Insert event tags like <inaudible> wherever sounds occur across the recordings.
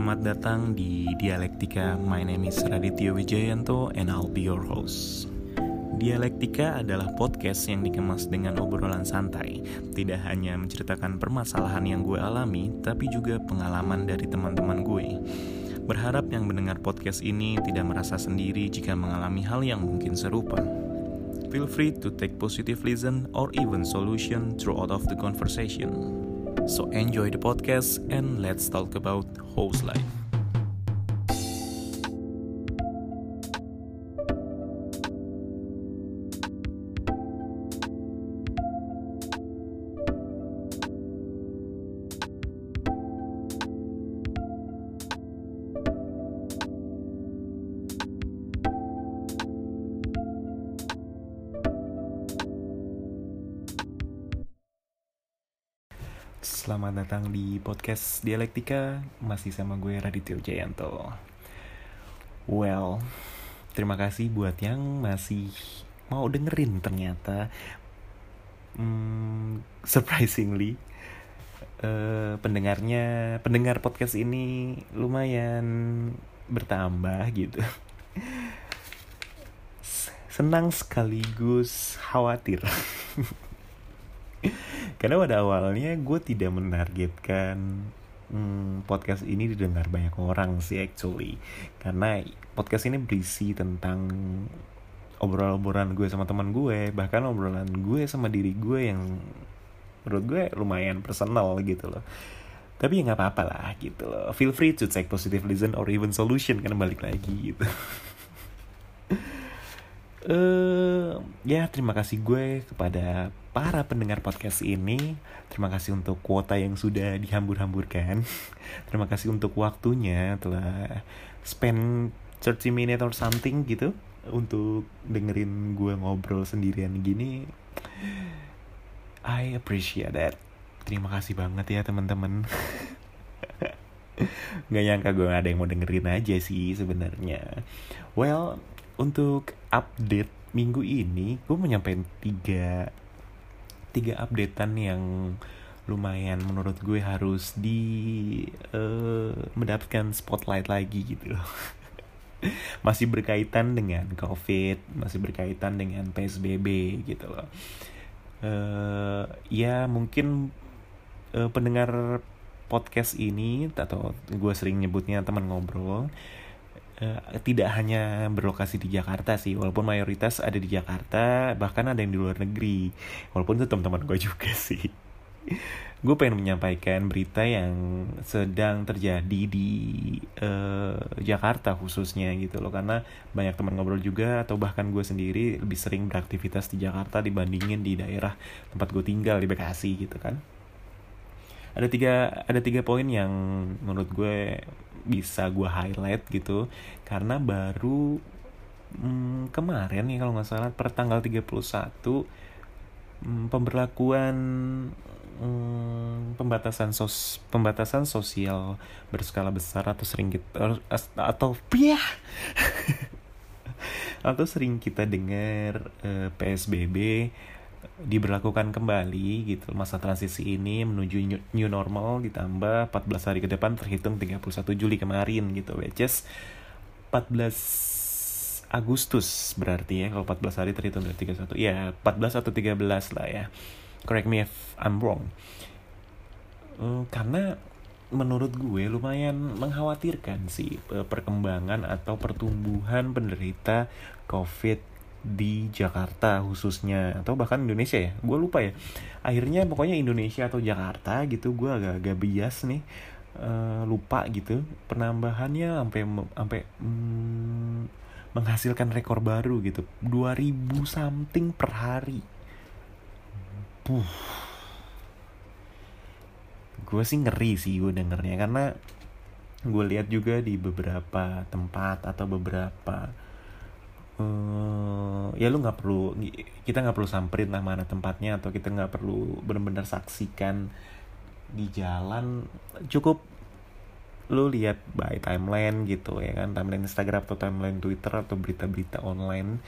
Selamat datang di Dialektika. My name is Raditya Wijayanto and I'll be your host. Dialektika adalah podcast yang dikemas dengan obrolan santai. Tidak hanya menceritakan permasalahan yang gue alami, tapi juga pengalaman dari teman-teman gue. Berharap yang mendengar podcast ini tidak merasa sendiri jika mengalami hal yang mungkin serupa. Feel free to take positive listen or even solution throughout of the conversation. So enjoy the podcast and let's talk about host life. Selamat datang di podcast Dialektika. Masih sama gue Raditya Jayanto Well, terima kasih buat yang masih mau dengerin ternyata. Hmm, Surprisingly uh, Pendengarnya, pendengar podcast ini lumayan bertambah gitu. Senang sekaligus khawatir <laughs> karena pada awalnya gue tidak menargetkan hmm, podcast ini didengar banyak orang sih actually. Karena podcast ini berisi tentang obrolan-obrolan gue sama teman gue bahkan obrolan gue sama diri gue yang menurut gue lumayan personal gitu loh. Tapi ya nggak apa-apa lah gitu loh. Feel free to take positive listen or even solution karena balik lagi gitu <laughs> uh, ya terima kasih gue kepada para pendengar podcast ini. Terima kasih untuk kuota yang sudah dihambur-hamburkan. <laughs> terima kasih untuk waktunya telah spend 30 minutes or something gitu untuk dengerin gue ngobrol sendirian gini. I appreciate that. Terima kasih banget ya teman-teman. <laughs> Gak nyangka gue ada yang mau dengerin aja sih sebenarnya. Well, untuk update minggu ini gue menyampaikan tiga tiga updatean yang lumayan menurut gue harus di uh, mendapatkan spotlight lagi gitu. <laughs> Masih berkaitan dengan covid masih berkaitan dengan psbb gitu loh. Uh, ya mungkin uh, pendengar podcast ini atau gue sering nyebutnya teman ngobrol Uh, tidak hanya berlokasi di Jakarta sih walaupun mayoritas ada di Jakarta bahkan ada yang di luar negeri. Walaupun itu teman-teman gue juga <laughs> sih. Gue pengen menyampaikan berita yang sedang terjadi di uh, Jakarta khususnya gitu loh. Karena banyak teman ngobrol juga atau bahkan gue sendiri lebih sering beraktivitas di Jakarta dibandingin di daerah tempat gue tinggal di Bekasi gitu kan. Ada tiga ada tiga poin yang menurut gue bisa gue highlight gitu karena baru hmm, kemarin nih kalau nggak salah per tanggal 31 hmm, pemberlakuan hmm, pembatasan sos pembatasan sosial berskala besar atau sering kita atau ya <laughs> atau sering kita dengar uh, eh, PSBB diberlakukan kembali gitu. Masa transisi ini menuju new normal ditambah 14 hari ke depan terhitung 31 Juli kemarin gitu which is 14 Agustus berarti ya. Kalau 14 hari terhitung dari 31 ya 14 atau 13 lah ya. Correct me if I'm wrong. Uh, karena menurut gue lumayan mengkhawatirkan sih eh, perkembangan atau pertumbuhan penderita COVID di Jakarta khususnya atau bahkan Indonesia ya gue lupa ya. Akhirnya pokoknya Indonesia atau Jakarta gitu gue agak-agak bias nih uh, lupa gitu penambahannya sampai sampai mm, menghasilkan rekor baru gitu. 2000 something per hari. Gue sih ngeri sih gue dengernya karena gue lihat juga di beberapa tempat atau beberapa uh, ya lu nggak perlu kita nggak perlu samperin lah mana tempatnya atau kita nggak perlu benar-benar saksikan di jalan. Cukup lu lihat by timeline gitu ya kan? Timeline Instagram atau timeline Twitter atau berita-berita online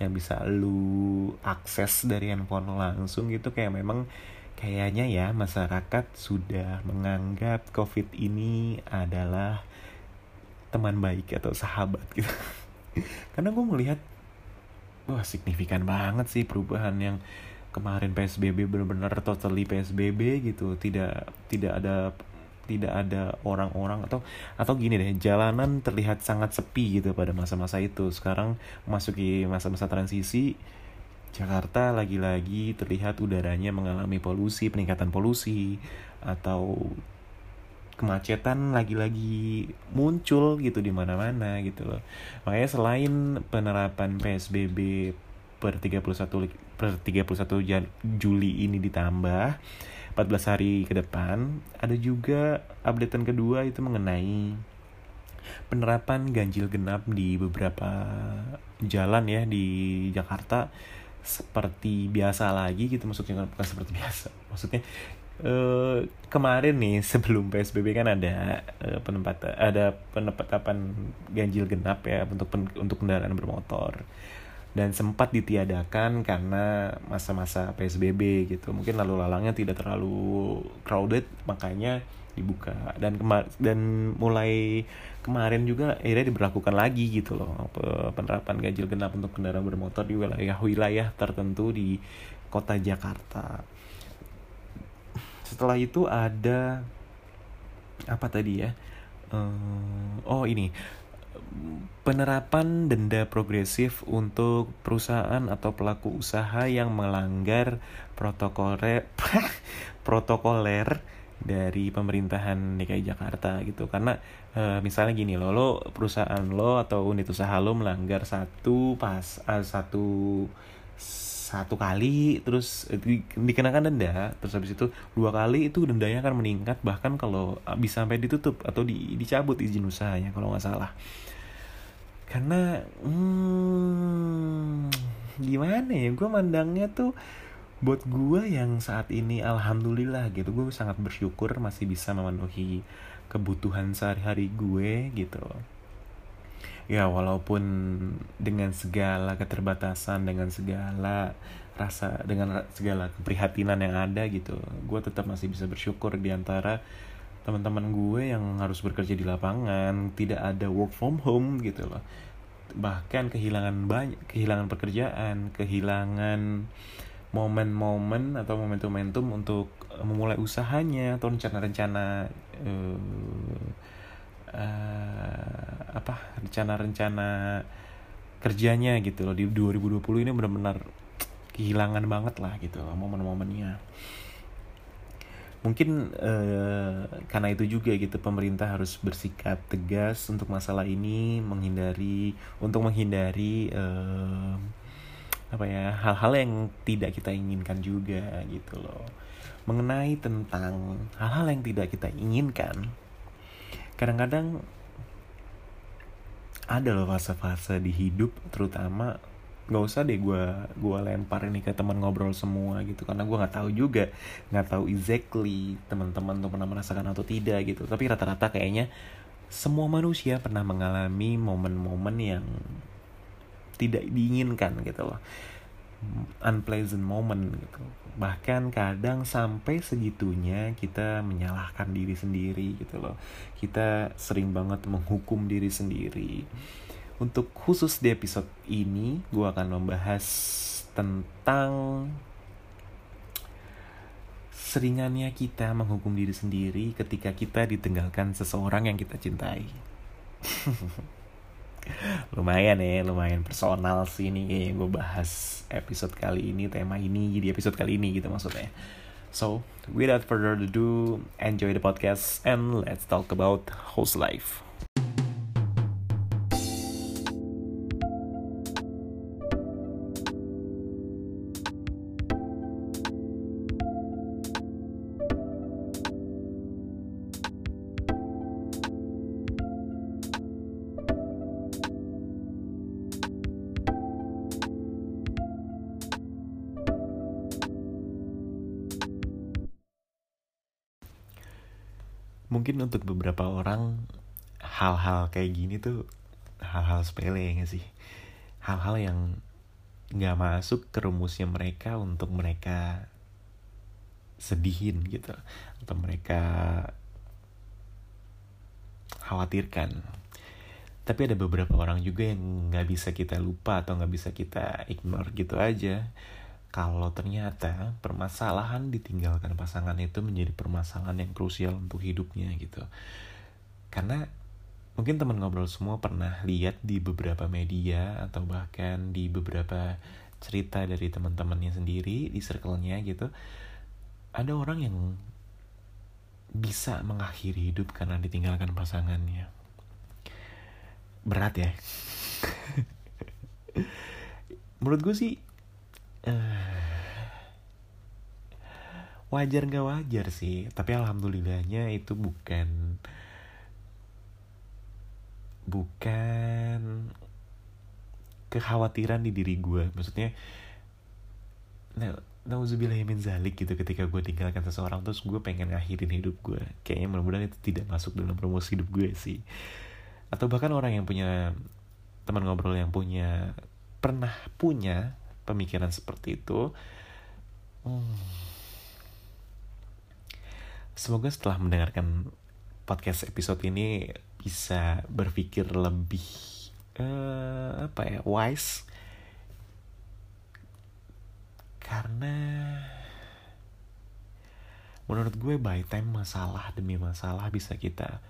yang bisa lu akses dari handphone langsung gitu kayak memang kayaknya ya masyarakat sudah menganggap covid ini adalah teman baik atau sahabat gitu <laughs> karena gue melihat wah signifikan banget sih perubahan yang kemarin PSBB benar-benar totally PSBB gitu. Tidak tidak ada tidak ada orang-orang atau atau gini deh jalanan terlihat sangat sepi gitu pada masa-masa itu. Sekarang masuki masa-masa transisi Jakarta lagi-lagi terlihat udaranya mengalami polusi peningkatan polusi atau kemacetan lagi-lagi muncul gitu di mana-mana gitu loh. Makanya selain penerapan PSBB per 31 per 31 Juli ini ditambah 14 hari ke depan, ada juga updatean kedua itu mengenai penerapan ganjil genap di beberapa jalan ya di Jakarta seperti biasa lagi gitu maksudnya bukan seperti biasa maksudnya Uh, kemarin nih <laughs> sebelum PSBB kan ada uh, penempatan ada penetapan ganjil genap ya untuk pen, untuk kendaraan bermotor. Dan sempat ditiadakan karena masa-masa PSBB gitu. Mungkin lalu lalangnya tidak terlalu crowded makanya dibuka. Dan kemar dan mulai kemarin juga akhirnya diberlakukan lagi gitu loh penerapan ganjil genap untuk kendaraan bermotor di wilayah-wilayah tertentu di kota Jakarta setelah itu ada apa tadi ya? Uh, oh ini. Penerapan denda progresif untuk perusahaan atau pelaku usaha yang melanggar protokoler <laughs> protokoler dari pemerintahan DKI Jakarta gitu. Karena uh, misalnya gini lo lo perusahaan lo atau unit usaha lo melanggar satu pas uh, satu satu kali terus eh, dikenakan denda terus habis itu dua kali itu dendanya akan meningkat bahkan kalau ah, bisa sampai ditutup atau di, dicabut izin usahanya kalau nggak salah. Karena hmm, gimana ya gue mandangnya tuh buat gue yang saat ini alhamdulillah gitu gue sangat bersyukur masih bisa memenuhi kebutuhan sehari-hari gue gitu ya walaupun dengan segala keterbatasan dengan segala rasa dengan segala keprihatinan yang ada gitu gue tetap masih bisa bersyukur di antara teman-teman gue yang harus bekerja di lapangan tidak ada work from home gitu loh. Bahkan kehilangan banyak kehilangan pekerjaan kehilangan momen-momen atau momentum-momentum untuk memulai usahanya atau rencana-rencana uh, apa rencana-rencana kerjanya gitu loh. Di 2020 ini benar-benar kehilangan banget lah gitu momen-momennya. Mungkin uh, karena itu juga gitu pemerintah harus bersikap tegas untuk masalah ini menghindari untuk menghindari uh, apa ya hal-hal yang tidak kita inginkan juga gitu loh. Mengenai tentang hal-hal yang tidak kita inginkan kadang-kadang ada loh fase-fase di hidup terutama nggak usah deh gue gue lempar ini ke teman ngobrol semua gitu karena gue nggak tahu juga nggak tahu exactly teman-teman tuh pernah merasakan atau tidak gitu. Tapi rata-rata kayaknya semua manusia pernah mengalami momen-momen yang tidak diinginkan gitu loh unpleasant moment gitu. Bahkan kadang sampai segitunya kita menyalahkan diri sendiri gitu loh. Kita sering banget menghukum diri sendiri. Untuk khusus di episode ini gue akan membahas tentang seringannya kita menghukum diri sendiri ketika kita ditinggalkan seseorang yang kita cintai <laughs> lumayan ya lumayan personal sih ini yang gue bahas episode kali ini tema ini di episode kali ini gitu maksudnya. So without further ado enjoy the podcast and let's talk about host life mungkin untuk beberapa orang hal-hal kayak gini tuh hal-hal sepele ya gak sih? Hal-hal yang nggak masuk ke rumusnya mereka untuk mereka sedihin gitu atau mereka khawatirkan. Tapi ada beberapa orang juga yang nggak bisa kita lupa atau nggak bisa kita ignore gitu aja kalau ternyata permasalahan ditinggalkan pasangan itu menjadi permasalahan yang krusial untuk hidupnya gitu. Karena mungkin teman ngobrol semua pernah lihat di beberapa media atau bahkan di beberapa cerita dari teman-temannya sendiri di circle-nya gitu. Ada orang yang bisa mengakhiri hidup karena ditinggalkan pasangannya. Berat ya. <laughs> Menurut gue sih wajar nggak wajar sih tapi alhamdulillahnya itu bukan bukan kekhawatiran di diri gue maksudnya nah, nauzubillahimin zalik gitu ketika gue tinggalkan seseorang terus gue pengen ngakhirin hidup gue kayaknya mudah-mudahan itu tidak masuk dalam promosi hidup gue sih. Atau bahkan orang yang punya teman ngobrol yang punya pernah punya pemikiran seperti itu. Hmm, semoga setelah mendengarkan podcast episode ini bisa berpikir lebih uh, apa ya wise. Karena menurut gue by time masalah demi masalah bisa kita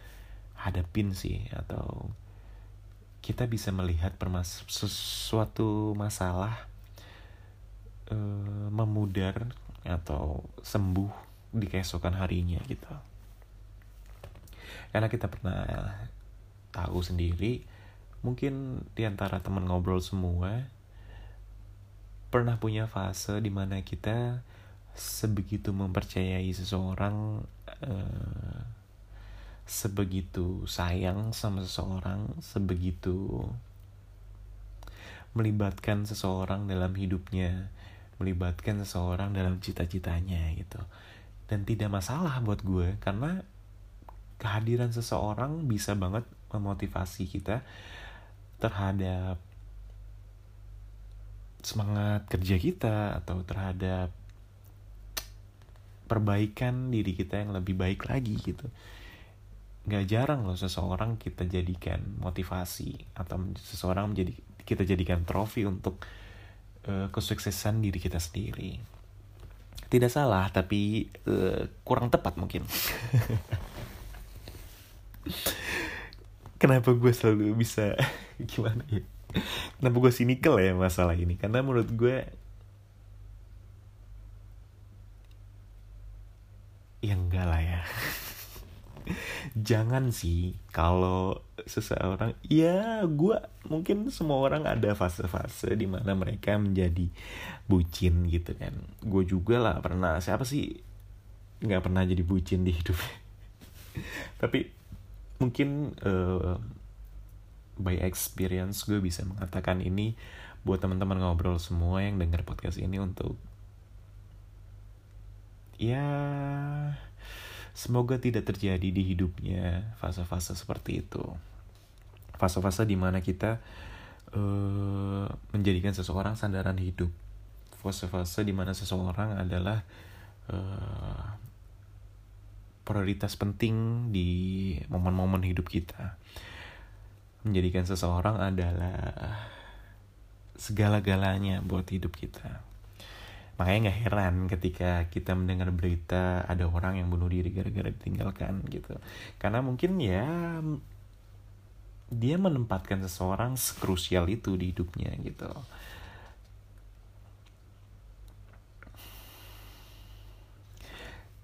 hadapin sih atau kita bisa melihat permas sesuatu masalah uh, memudar atau sembuh di keesokan harinya gitu. Karena kita pernah tahu sendiri mungkin di antara teman ngobrol semua pernah punya fase di mana kita sebegitu mempercayai seseorang uh, sebegitu sayang sama seseorang sebegitu melibatkan seseorang dalam hidupnya melibatkan seseorang dalam cita-citanya gitu. Dan tidak masalah buat gue karena kehadiran seseorang bisa banget memotivasi kita terhadap semangat kerja kita atau terhadap perbaikan diri kita yang lebih baik lagi gitu. Nggak jarang loh seseorang kita jadikan motivasi atau seseorang menjadi kita jadikan trofi untuk uh, kesuksesan diri kita sendiri. Tidak salah, tapi uh, kurang tepat mungkin. <laughs> Kenapa gue selalu bisa <laughs> gimana ya? Kenapa gue sinikal ya masalah ini? Karena menurut gue ya enggak lah ya <laughs> jangan sih kalau seseorang ya gue mungkin semua orang ada fase-fase di mana mereka menjadi bucin gitu kan. Gue juga lah pernah siapa sih nggak pernah jadi bucin di hidup? <laughs> Tapi mungkin uh, by experience gue bisa mengatakan ini buat teman-teman ngobrol semua yang dengar podcast ini untuk ya Semoga tidak terjadi di hidupnya fase-fase seperti itu. Fase-fase di mana kita uh, menjadikan seseorang sandaran hidup. Fase-fase di mana seseorang adalah uh, prioritas penting di momen-momen hidup kita. Menjadikan seseorang adalah segala-galanya buat hidup kita makanya nggak heran ketika kita mendengar berita ada orang yang bunuh diri gara-gara ditinggalkan gitu. Karena mungkin ya dia menempatkan seseorang sekrusial itu di hidupnya gitu.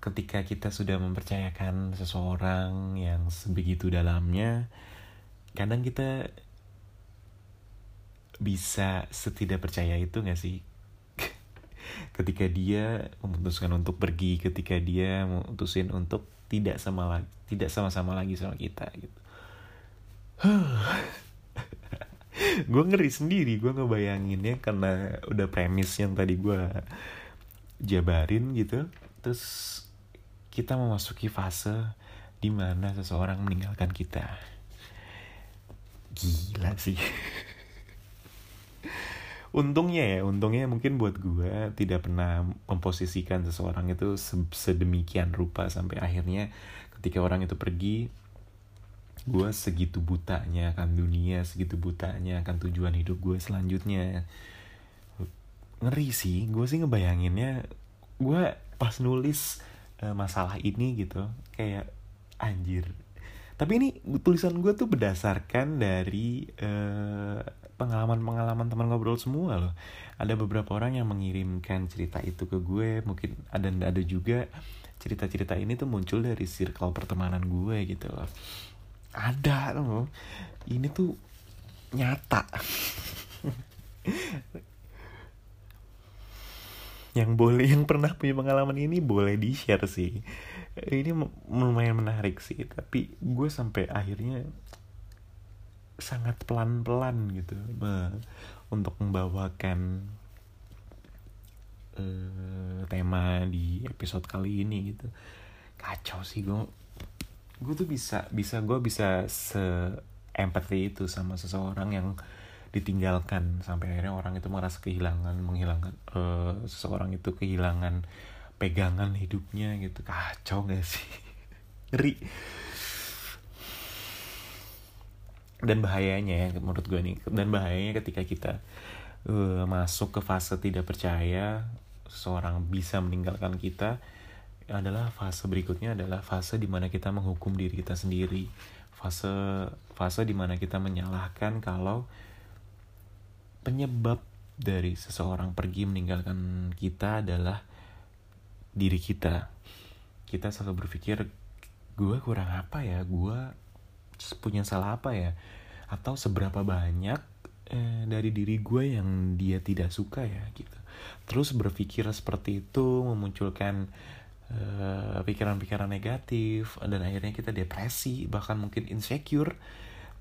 Ketika kita sudah mempercayakan seseorang yang sebegitu dalamnya kadang kita bisa setidak percaya itu gak sih ketika dia memutuskan untuk pergi ketika dia memutusin untuk tidak sama lagi tidak sama-sama lagi sama kita gitu. <sighs> Gue ngeri sendiri gue ngebayanginnya karena udah premis yang tadi gue jabarin gitu. Terus kita memasuki fase di mana seseorang meninggalkan kita. Gila sih <laughs> untungnya ya untungnya mungkin buat gue tidak pernah memposisikan seseorang itu sedemikian rupa sampai akhirnya ketika orang itu pergi gue segitu butanya akan dunia segitu butanya akan tujuan hidup gue selanjutnya. Ngeri sih gue sih ngebayanginnya gue pas nulis uh, masalah ini gitu kayak anjir. Tapi ini tulisan gue tuh berdasarkan dari uh, pengalaman-pengalaman teman ngobrol semua loh. Ada beberapa orang yang mengirimkan cerita itu ke gue mungkin ada ada juga. Cerita-cerita ini tuh muncul dari circle pertemanan gue gitu loh. Ada loh. Ini tuh nyata. <laughs> Yang boleh yang pernah punya pengalaman ini boleh di share sih. Ini lumayan menarik sih tapi gue sampai akhirnya sangat pelan-pelan gitu. Untuk membawakan uh, tema di episode kali ini gitu. Kacau sih gue gue tuh bisa bisa gue bisa se empathy itu sama seseorang yang ditinggalkan. Sampai akhirnya orang itu merasa kehilangan menghilangkan uh, seseorang itu kehilangan pegangan hidupnya gitu. Kacau gak sih? <laughs> Ngeri dan bahayanya ya menurut gue nih dan bahayanya ketika kita uh, masuk ke fase tidak percaya seseorang bisa meninggalkan kita adalah fase berikutnya adalah fase di mana kita menghukum diri kita sendiri. Fase fase di mana kita menyalahkan kalau penyebab dari seseorang pergi meninggalkan kita adalah diri kita. Kita selalu berpikir gue kurang apa ya? Gue punya salah apa ya? Atau seberapa banyak eh, dari diri gue yang dia tidak suka ya gitu. Terus berpikir seperti itu memunculkan Eh, pikiran-pikiran uh, negatif dan akhirnya kita depresi bahkan mungkin insecure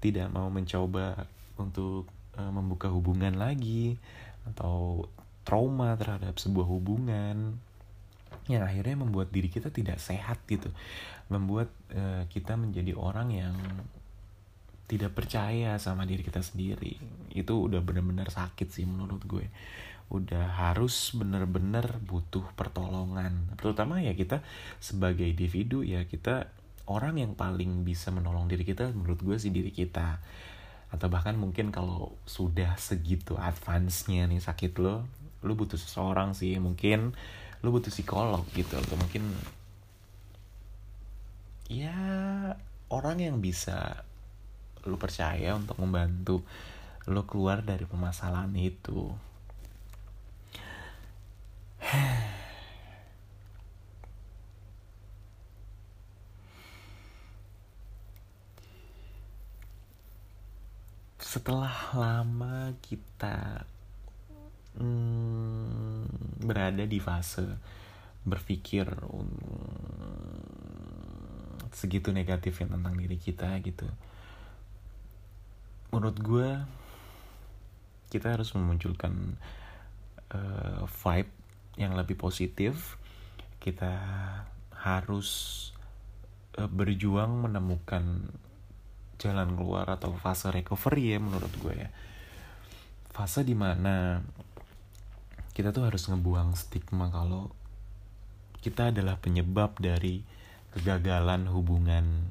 tidak mau mencoba untuk uh, membuka hubungan lagi atau trauma terhadap sebuah hubungan yang akhirnya membuat diri kita tidak sehat gitu. Membuat uh, kita menjadi orang yang tidak percaya sama diri kita sendiri. Itu udah benar-benar sakit sih menurut gue. Udah harus bener-bener butuh pertolongan. Terutama ya kita sebagai individu ya kita orang yang paling bisa menolong diri kita menurut gue sih diri kita. Atau bahkan mungkin kalau sudah segitu advance-nya nih sakit lo lo butuh seseorang sih mungkin lo butuh psikolog gitu atau mungkin ya orang yang bisa lo percaya untuk membantu lo keluar dari permasalahan itu. <sighs> Setelah lama kita hmm, berada di fase berpikir um, segitu negatifnya tentang diri kita gitu. Menurut gue kita harus memunculkan uh, vibe yang lebih positif. Kita harus uh, berjuang menemukan jalan keluar atau fase recovery ya menurut gue ya. Fase di mana kita tuh harus ngebuang stigma kalau kita adalah penyebab dari kegagalan hubungan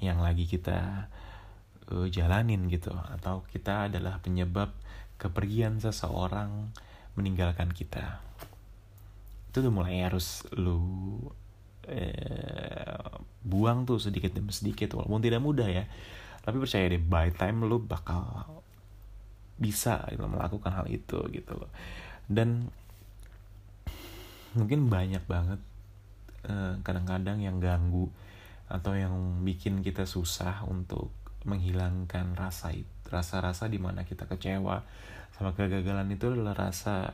yang lagi kita uh, jalanin gitu. Atau kita adalah penyebab kepergian seseorang meninggalkan kita. Itu tuh mulai harus lu eh, buang tuh sedikit demi sedikit walaupun tidak mudah ya. Tapi percaya deh by time lu bakal bisa gitu, melakukan hal itu gitu loh dan mungkin banyak banget eh, kadang-kadang yang ganggu atau yang bikin kita susah untuk menghilangkan rasa itu rasa-rasa di mana kita kecewa sama kegagalan itu adalah rasa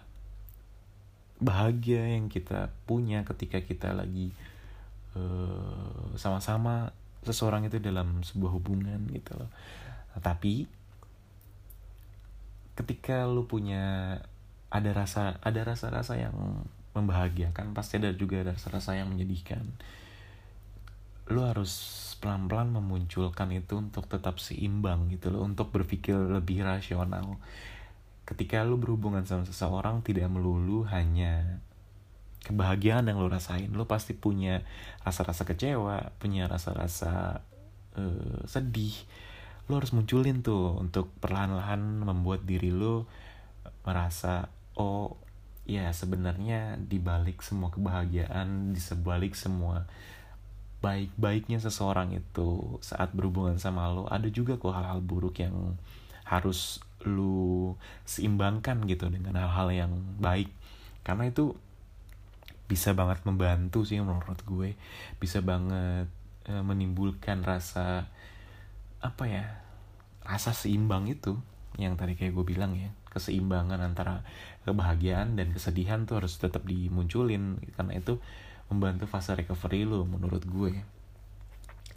bahagia yang kita punya ketika kita lagi eh, sama-sama seseorang itu dalam sebuah hubungan gitu loh. Tapi ketika lu punya ada rasa ada rasa-rasa yang membahagiakan pasti ada juga rasa-rasa yang menyedihkan. Lu harus pelan-pelan memunculkan itu untuk tetap seimbang gitu loh untuk berpikir lebih rasional. Ketika lu berhubungan sama seseorang tidak melulu hanya kebahagiaan yang lo rasain lo pasti punya rasa-rasa kecewa punya rasa-rasa uh, sedih. Lo harus munculin tuh untuk perlahan-lahan membuat diri lo merasa oh ya sebenarnya dibalik semua kebahagiaan di sebalik semua baik-baiknya seseorang itu saat berhubungan sama lo ada juga kok hal-hal buruk yang harus lu seimbangkan gitu dengan hal-hal yang baik. Karena itu bisa banget membantu sih menurut gue. Bisa banget e, menimbulkan rasa apa ya rasa seimbang itu yang tadi kayak gue bilang ya keseimbangan antara kebahagiaan dan kesedihan tuh harus tetap dimunculin. Karena itu membantu fase recovery lo menurut gue.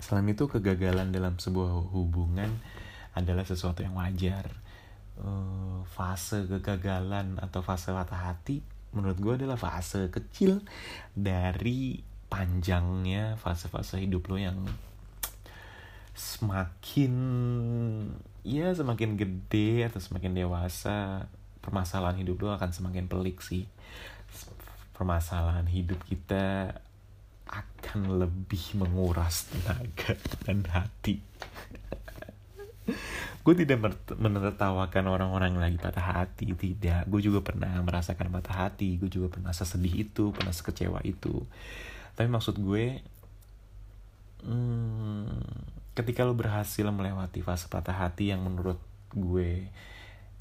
Selain itu kegagalan dalam sebuah hubungan adalah sesuatu yang wajar. Uh, fase kegagalan atau fase patah hati menurut gue adalah fase kecil dari panjangnya fase-fase hidup lo yang semakin ya semakin gede atau semakin dewasa permasalahan hidup lo akan semakin pelik sih. Permasalahan hidup kita akan lebih menguras tenaga dan hati. Gue tidak menertawakan orang-orang lagi patah hati tidak. Gue juga pernah merasakan patah hati gue juga pernah sesedih itu pernah sekecewa itu. Tapi maksud gue hmm, ketika lo berhasil melewati fase patah hati yang menurut gue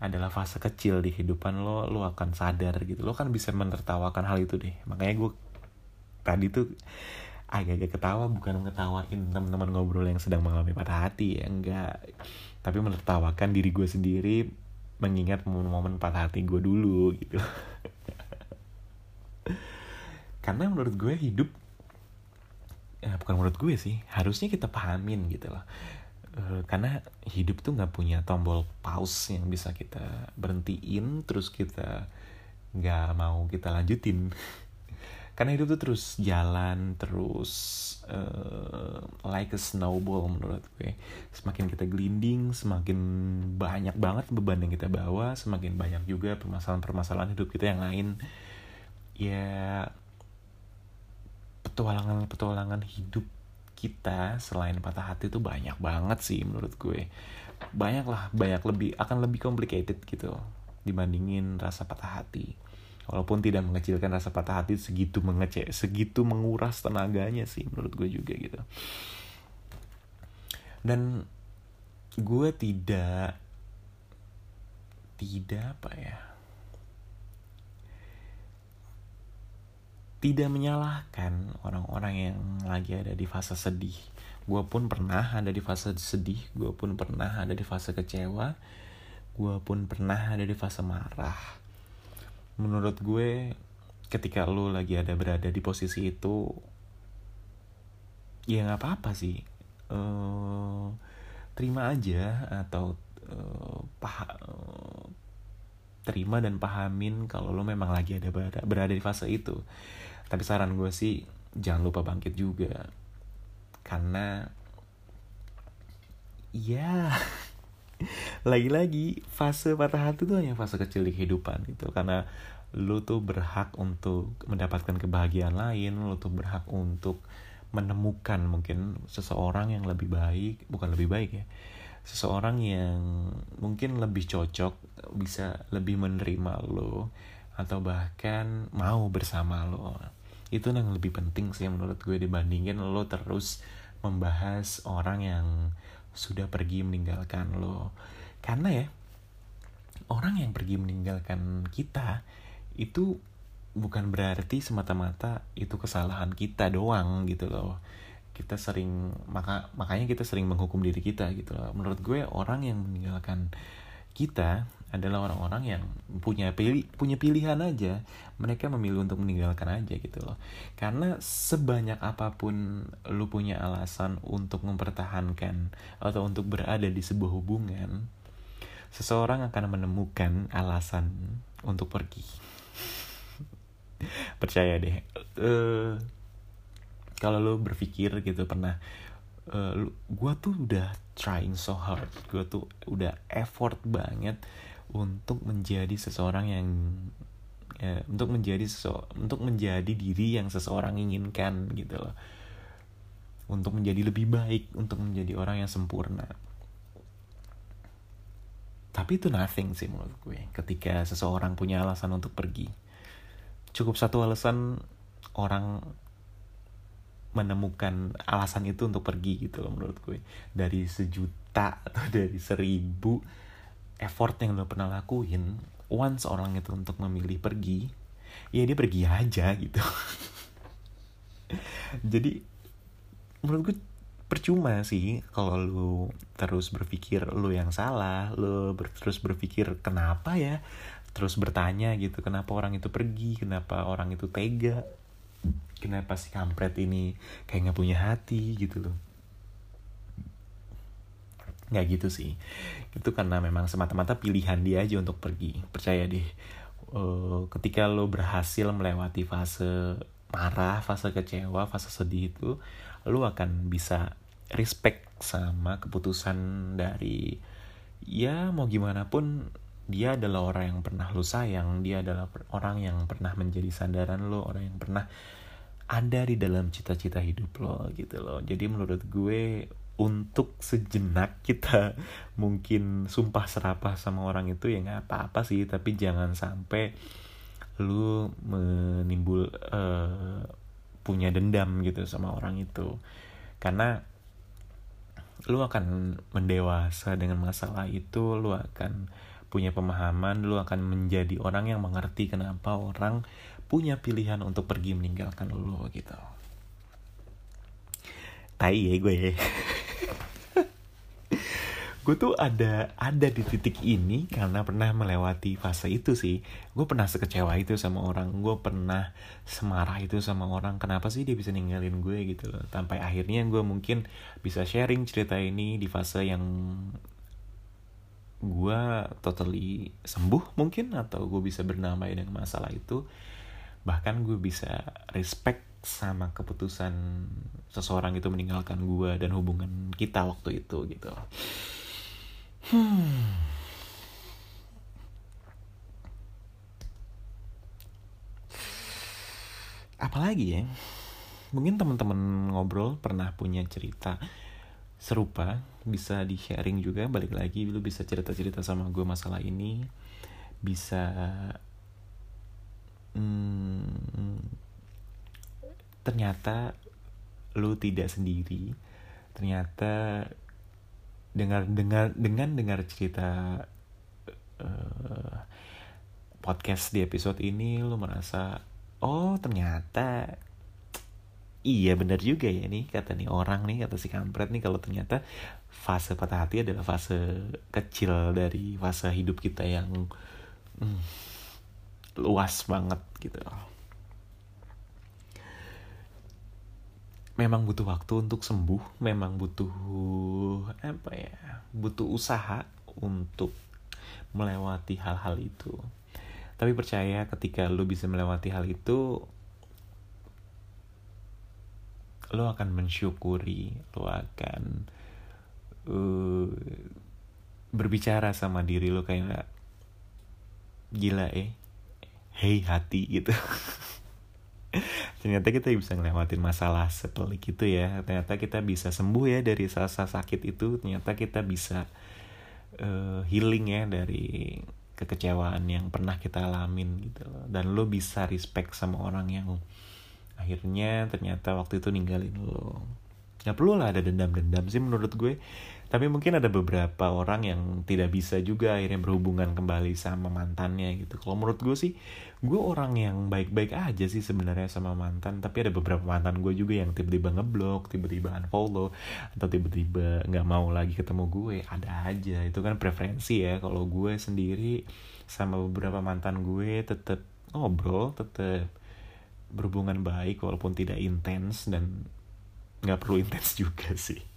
adalah fase kecil di kehidupan lo lo akan sadar gitu. Lo kan bisa menertawakan hal itu deh. Makanya gue tadi tuh agak-agak ketawa bukan ngetawain teman-teman ngobrol yang sedang mengalami patah hati ya enggak. Tapi menertawakan diri gue sendiri mengingat momen-momen patah hati gue dulu gitu. <laughs> Karena menurut gue hidup ya bukan menurut gue sih harusnya kita pahamin gitu loh uh, karena hidup tuh nggak punya tombol pause yang bisa kita berhentiin terus kita nggak mau kita lanjutin. <laughs> Karena hidup tuh terus jalan terus uh, like a snowball menurut gue. Semakin kita gelinding semakin banyak banget beban yang kita bawa semakin banyak juga permasalahan-permasalahan hidup kita yang lain. Ya petualangan-petualangan hidup kita selain patah hati itu banyak banget sih menurut gue. Banyak lah banyak lebih akan lebih complicated gitu dibandingin rasa patah hati. Walaupun tidak mengecilkan rasa patah hati segitu mengecek segitu menguras tenaganya sih menurut gue juga gitu. Dan gue tidak tidak apa ya tidak menyalahkan orang-orang yang lagi ada di fase sedih. Gue pun pernah ada di fase sedih, gue pun pernah ada di fase kecewa, gue pun pernah ada di fase marah. Menurut gue, ketika lo lagi ada berada di posisi itu, ya nggak apa-apa sih. Uh, terima aja atau uh, paha, uh, terima dan pahamin kalau lo memang lagi ada berada, berada di fase itu tapi saran gue sih jangan lupa bangkit juga. Karena ya <laughs> lagi-lagi fase patah hati tuh hanya fase kecil di kehidupan gitu. Karena lu tuh berhak untuk mendapatkan kebahagiaan lain lu tuh berhak untuk menemukan mungkin seseorang yang lebih baik bukan lebih baik ya seseorang yang mungkin lebih cocok bisa lebih menerima lo atau bahkan mau bersama lo itu yang lebih penting sih menurut gue dibandingin lo terus membahas orang yang sudah pergi meninggalkan lo. Karena ya orang yang pergi meninggalkan kita itu bukan berarti semata-mata itu kesalahan kita doang gitu loh. Kita sering maka makanya kita sering menghukum diri kita gitu loh. Menurut gue orang yang meninggalkan kita adalah orang-orang yang punya pilih punya pilihan aja. Mereka memilih untuk meninggalkan aja gitu loh. Karena sebanyak apa pun lu punya alasan untuk mempertahankan atau untuk berada di sebuah hubungan seseorang akan menemukan alasan untuk pergi. <laughs> Percaya deh. Uh, kalau lu berpikir gitu pernah uh, gue tuh udah trying so hard. Gue tuh udah effort banget untuk menjadi seseorang yang ya, untuk menjadi sese untuk menjadi diri yang seseorang inginkan gitu loh. Untuk menjadi lebih baik untuk menjadi orang yang sempurna. Tapi itu nothing sih menurut gue ketika seseorang punya alasan untuk pergi. Cukup satu alasan orang menemukan alasan itu untuk pergi gitu loh menurut gue. Dari sejuta atau <laughs> dari seribu effort yang lo pernah lakuin once orang itu untuk memilih pergi ya dia pergi aja gitu <laughs> jadi menurut gue percuma sih kalau lu terus berpikir lu yang salah, lu ber terus berpikir kenapa ya, terus bertanya gitu kenapa orang itu pergi, kenapa orang itu tega, kenapa si kampret ini kayak nggak punya hati gitu loh. Nggak gitu sih, itu karena memang semata-mata pilihan dia aja untuk pergi. Percaya deh, uh, ketika lo berhasil melewati fase marah, fase kecewa, fase sedih itu, lo akan bisa respect sama keputusan dari ya mau gimana pun dia adalah orang yang pernah lo sayang dia adalah orang yang pernah menjadi sandaran lo orang yang pernah ada di dalam cita-cita hidup lo gitu loh jadi menurut gue untuk sejenak kita <laughs> mungkin sumpah serapah sama orang itu ya nggak apa-apa sih tapi jangan sampai lu menimbul uh, punya dendam gitu sama orang itu. Karena lu akan mendewasa dengan masalah itu lu akan punya pemahaman lu akan menjadi orang yang mengerti kenapa orang punya pilihan untuk pergi meninggalkan lu gitu. Tai ya gue <laughs> gue tuh ada ada di titik ini karena pernah melewati fase itu sih. Gue pernah sekecewa itu sama orang gue pernah semarah itu sama orang. Kenapa sih dia bisa ninggalin gue gitu loh? Sampai akhirnya gue mungkin bisa sharing cerita ini di fase yang gue totally sembuh mungkin atau gue bisa bernamai dengan masalah itu. Bahkan gue bisa respect sama keputusan seseorang itu meninggalkan gue dan hubungan kita waktu itu gitu Hmm. Apalagi ya? Mungkin teman-teman ngobrol pernah punya cerita serupa, bisa di sharing juga. Balik lagi, lu bisa cerita-cerita sama gue masalah ini, bisa hmm, ternyata lu tidak sendiri. Ternyata dengar dengar dengan dengar cerita uh, podcast di episode ini lu merasa oh ternyata iya benar juga ya nih kata nih orang nih kata si kampret nih kalau ternyata fase patah hati adalah fase kecil dari fase hidup kita yang hmm, luas banget gitu memang butuh waktu untuk sembuh, memang butuh apa ya, butuh usaha untuk melewati hal-hal itu. Tapi percaya ketika lo bisa melewati hal itu, lo akan mensyukuri, lo akan uh, berbicara sama diri lo kayak gila eh, hey hati gitu. <laughs> ternyata kita bisa ngelewatin masalah sepelik itu ya. Ternyata kita bisa sembuh ya dari rasa sakit itu. Ternyata kita bisa uh, healing ya dari kekecewaan yang pernah kita alamin gitu. Loh dan lo bisa respect sama orang yang akhirnya ternyata waktu itu ninggalin lo. Nggak perlu lah ada dendam-dendam sih menurut gue tapi mungkin ada beberapa orang yang tidak bisa juga akhirnya berhubungan kembali sama mantannya gitu. Kalau menurut gue sih gue orang yang baik-baik aja sih sebenarnya sama mantan. Tapi ada beberapa mantan gue juga yang tiba-tiba ngeblok tiba-tiba unfollow atau tiba-tiba nggak mau lagi ketemu gue. Ada aja. Itu kan preferensi ya. Kalau gue sendiri sama beberapa mantan gue tetap ngobrol tetap berhubungan baik walaupun tidak intens dan nggak perlu <laughs> intens juga sih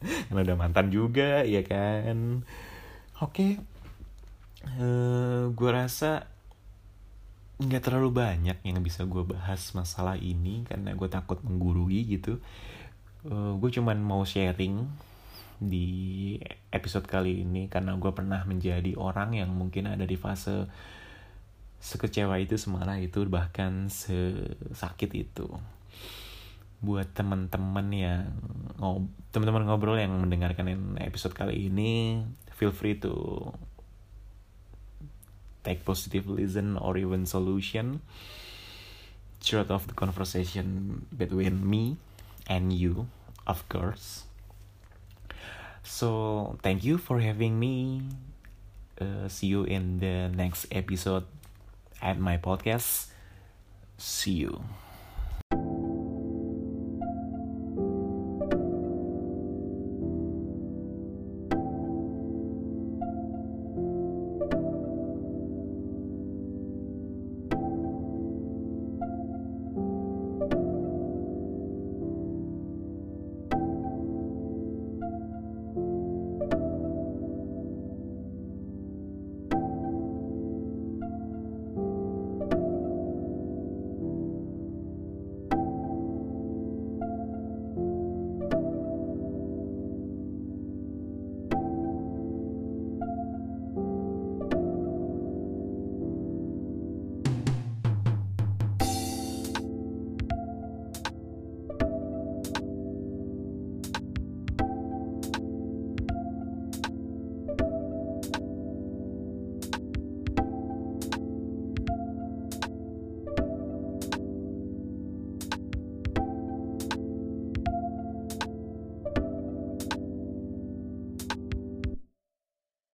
<laughs> karena udah mantan juga ya kan? Oke. Okay. uh, eh, gue rasa nggak terlalu banyak yang bisa gue bahas masalah ini karena gue takut menggurui gitu. Uh, eh, gue cuman mau sharing di episode kali ini karena gue pernah menjadi orang yang mungkin ada di fase sekecewa itu semarah itu bahkan sesakit itu buat teman-teman yang teman-teman ngobrol yang mendengarkan episode kali ini feel free to take positive listen or even solution throughout of the conversation between me and you of course. So thank you for having me. Uh, see you in the next episode at my podcast. See you